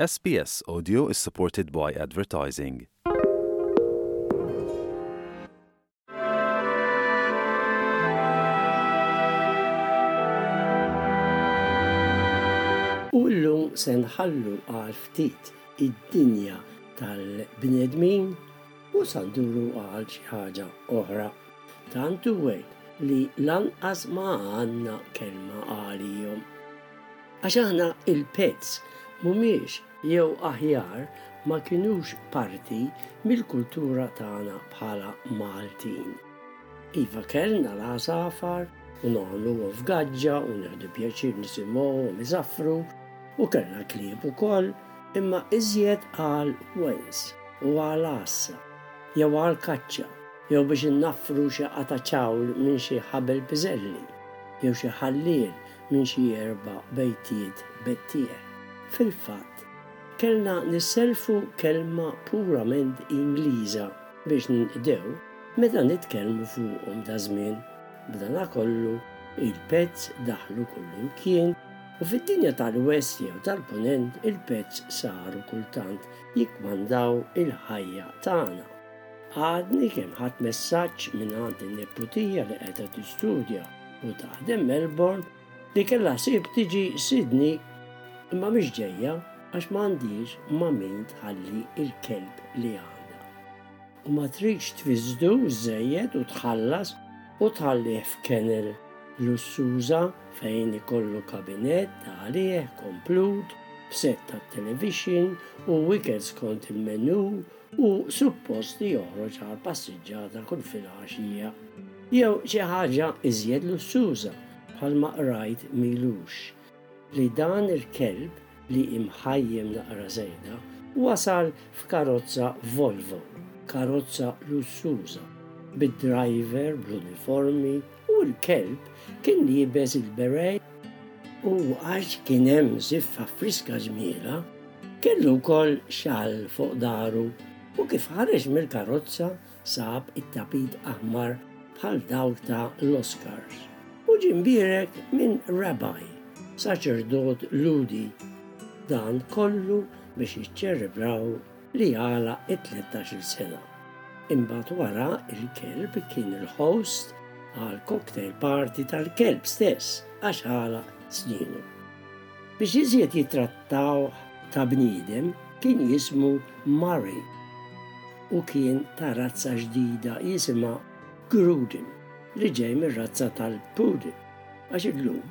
SBS Audio is supported by advertising. U llum se nħallu għal ftit id-dinja tal-bnedmin u sa nduru għal xi ħaġa oħra. Tant hu hekk li lanqas ma għandna kelma għalihom. Għax aħna il-pezz, mhumiex. Jew aħjar, ma kinux parti mill-kultura tagħna bħala Maltin. Iva kellna l-għasafar u nagħmluhom f'gaġġa u nieħdu pjaċir nisimgħuhom isaffru u kellna l-klieb ukoll imma iżjed għal wens u għal għassa jew għal kaċċa jew biex innaffru xi qatgħa ċawl minn xi ħabel piżelli jew xi ħalliel minn xi erba' bejtiet bettiegħ. Fil-fatt, kellna nisselfu kelma purament Ingliża biex ninqdew meta nitkellmu fuqhom daż-żmien. B'danakollu, il-pets daħlu kullimkien u fid-dinja tal-West jew tal-Punent il-pets saru kultant jikkmandaw il-ħajja tagħna. Għadni kemm ħadt messaġġ mingħand in-neputija li qiegħda tistudja u taħdem Melbourne li kellha ħsieb tiġi Sydney imma mhix ġejja għax ma għandhiex ma' min tħalli l-kelb li għandha. U ma tridx tfiżdu żejjed u tħallas u tħallih f'kennel lussuża fejn ikollu kabinett għalih komplut b'sett tat-televixin u ikel skont il-menù Hu suppost li joħroġ għall-passiġġata kull filgħaxija. Jew xi ħaġa iżjed lussuża, bħalma qrajt m'ilux, li dan il-kelb li hi mħajjem naqra żejda, wasal f'karozza Volvo, karozza lussuża, bid-driver bl-uniformi, U l-kelb kien liebes il-beret. U għax kien hemm żiffa friska ġmielha, kellu wkoll xall fuq dahru u kif ħareġ mill-karozza sab it-tapit aħmar bħal dawk ta' l-Oscars. U ġie mbierek minn rabbi, saċerdot Lhudi, dan kollu biex jiċċelebraw li għalaq it-tlettax-il sena. Imbagħad wara l-kelb kien il-host għal cocktail party tal-kelb stess għax għalaq snienu. Biex iżjed jittrattawh ta' bniedem kien jismu Murray u kien ta' razza ġdida jisimha Gruden li ġej mir-razza tal-Poodle għax illum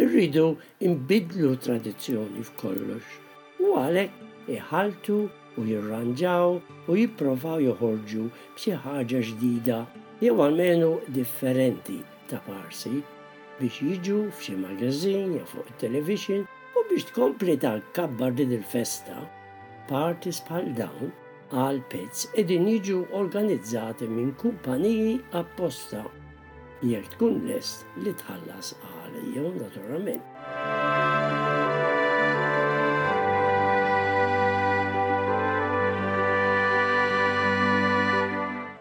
irridu nbiddlu t-tradizzjoni f'kollox. u għalhekk iħalltu u jirranġaw u jipprovaw joħorġu b'xi ħaġa ġdida jew almenu differenti ta' Parsi biex jiġu f'xi magazine jew fuq it-televixin u biex tkompli tkabbar din il-festa, parties bħal dawn għal pizz qegħdin jiġu organizzati minn kumpaniji apposta. Jekk tkun lest li tħallas għal jew naturalment.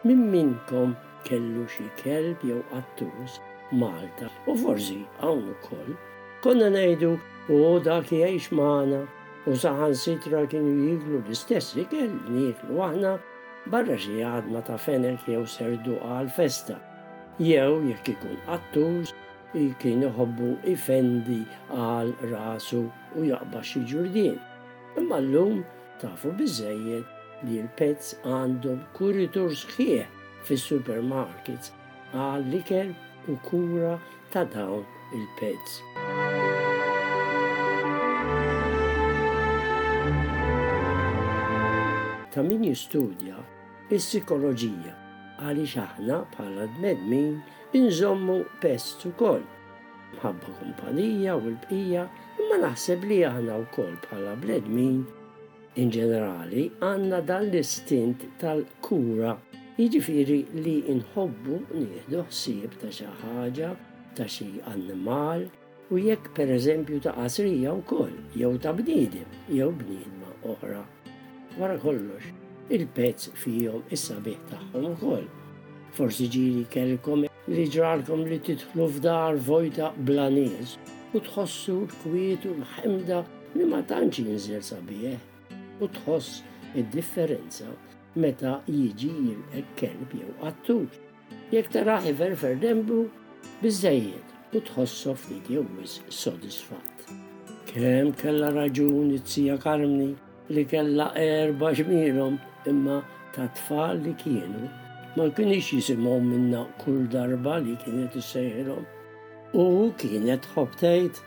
Min minnkom kellu xi kelb jew qattus Malta u forsi hawn ukoll konna ngħidu u dak jgħix magħna u saħansitra kienu jieklu l-istess ikel li nieklu aħna Barra xi għadma ta' fenek jew serduqa għall-festa, jew jekk ikun qattus, kien iħobbu jfendi għal rasu u jaqbaż xi ġurdien. Imma llum tafu biżżejjed li l-pets għandhom kuritur sħiħ fis-supermarkets għall-ikel u kura ta' dawn il-pets. Ta' min jistudja s-sikoloġija għaliex aħna bħala l-bnedmin inżommu pets ukoll. Mħabba kumpanija u l-bqija imma naħseb li aħna wkoll bħala bnedmin, Inġenerali, għandna dan l-istint tal-kura, jiġifieri li nħobbu nieħdu ħsieb ta' xi ħaġa, ta' xi annimal, u jekk pereżempju ta' qasrija wkoll, jew ta' bniedem jew bniedma oħra. Wara kollox, il-pets fihom is-sabiħ tagħhom ukoll. Forsi ġieli kellkom li ġralkom li tidħlu f'dar vojta bla nies u tħossu l-kwiet u l-ħemda li ma tantx jinżel sabiħ u tħoss id-differenza meta jiġi jilqek kelb jew qattur. Jekk tarah iverfer denbu, biżżejjed u tħossu ftit jew wisq sodisfatt. Kemm kellha raġun it-Sija Karmni li kellha erba' ġmirhom imma tat-tfal li kienu ma kienx jisimgħu minna kull darba li kienet issejħilhom. U kienet tħobb tgħid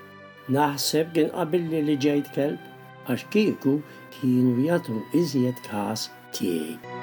Naħseb kien qabilli li ġejt kelb għax kieku kienu jagħtu iżjed kas tiegħi.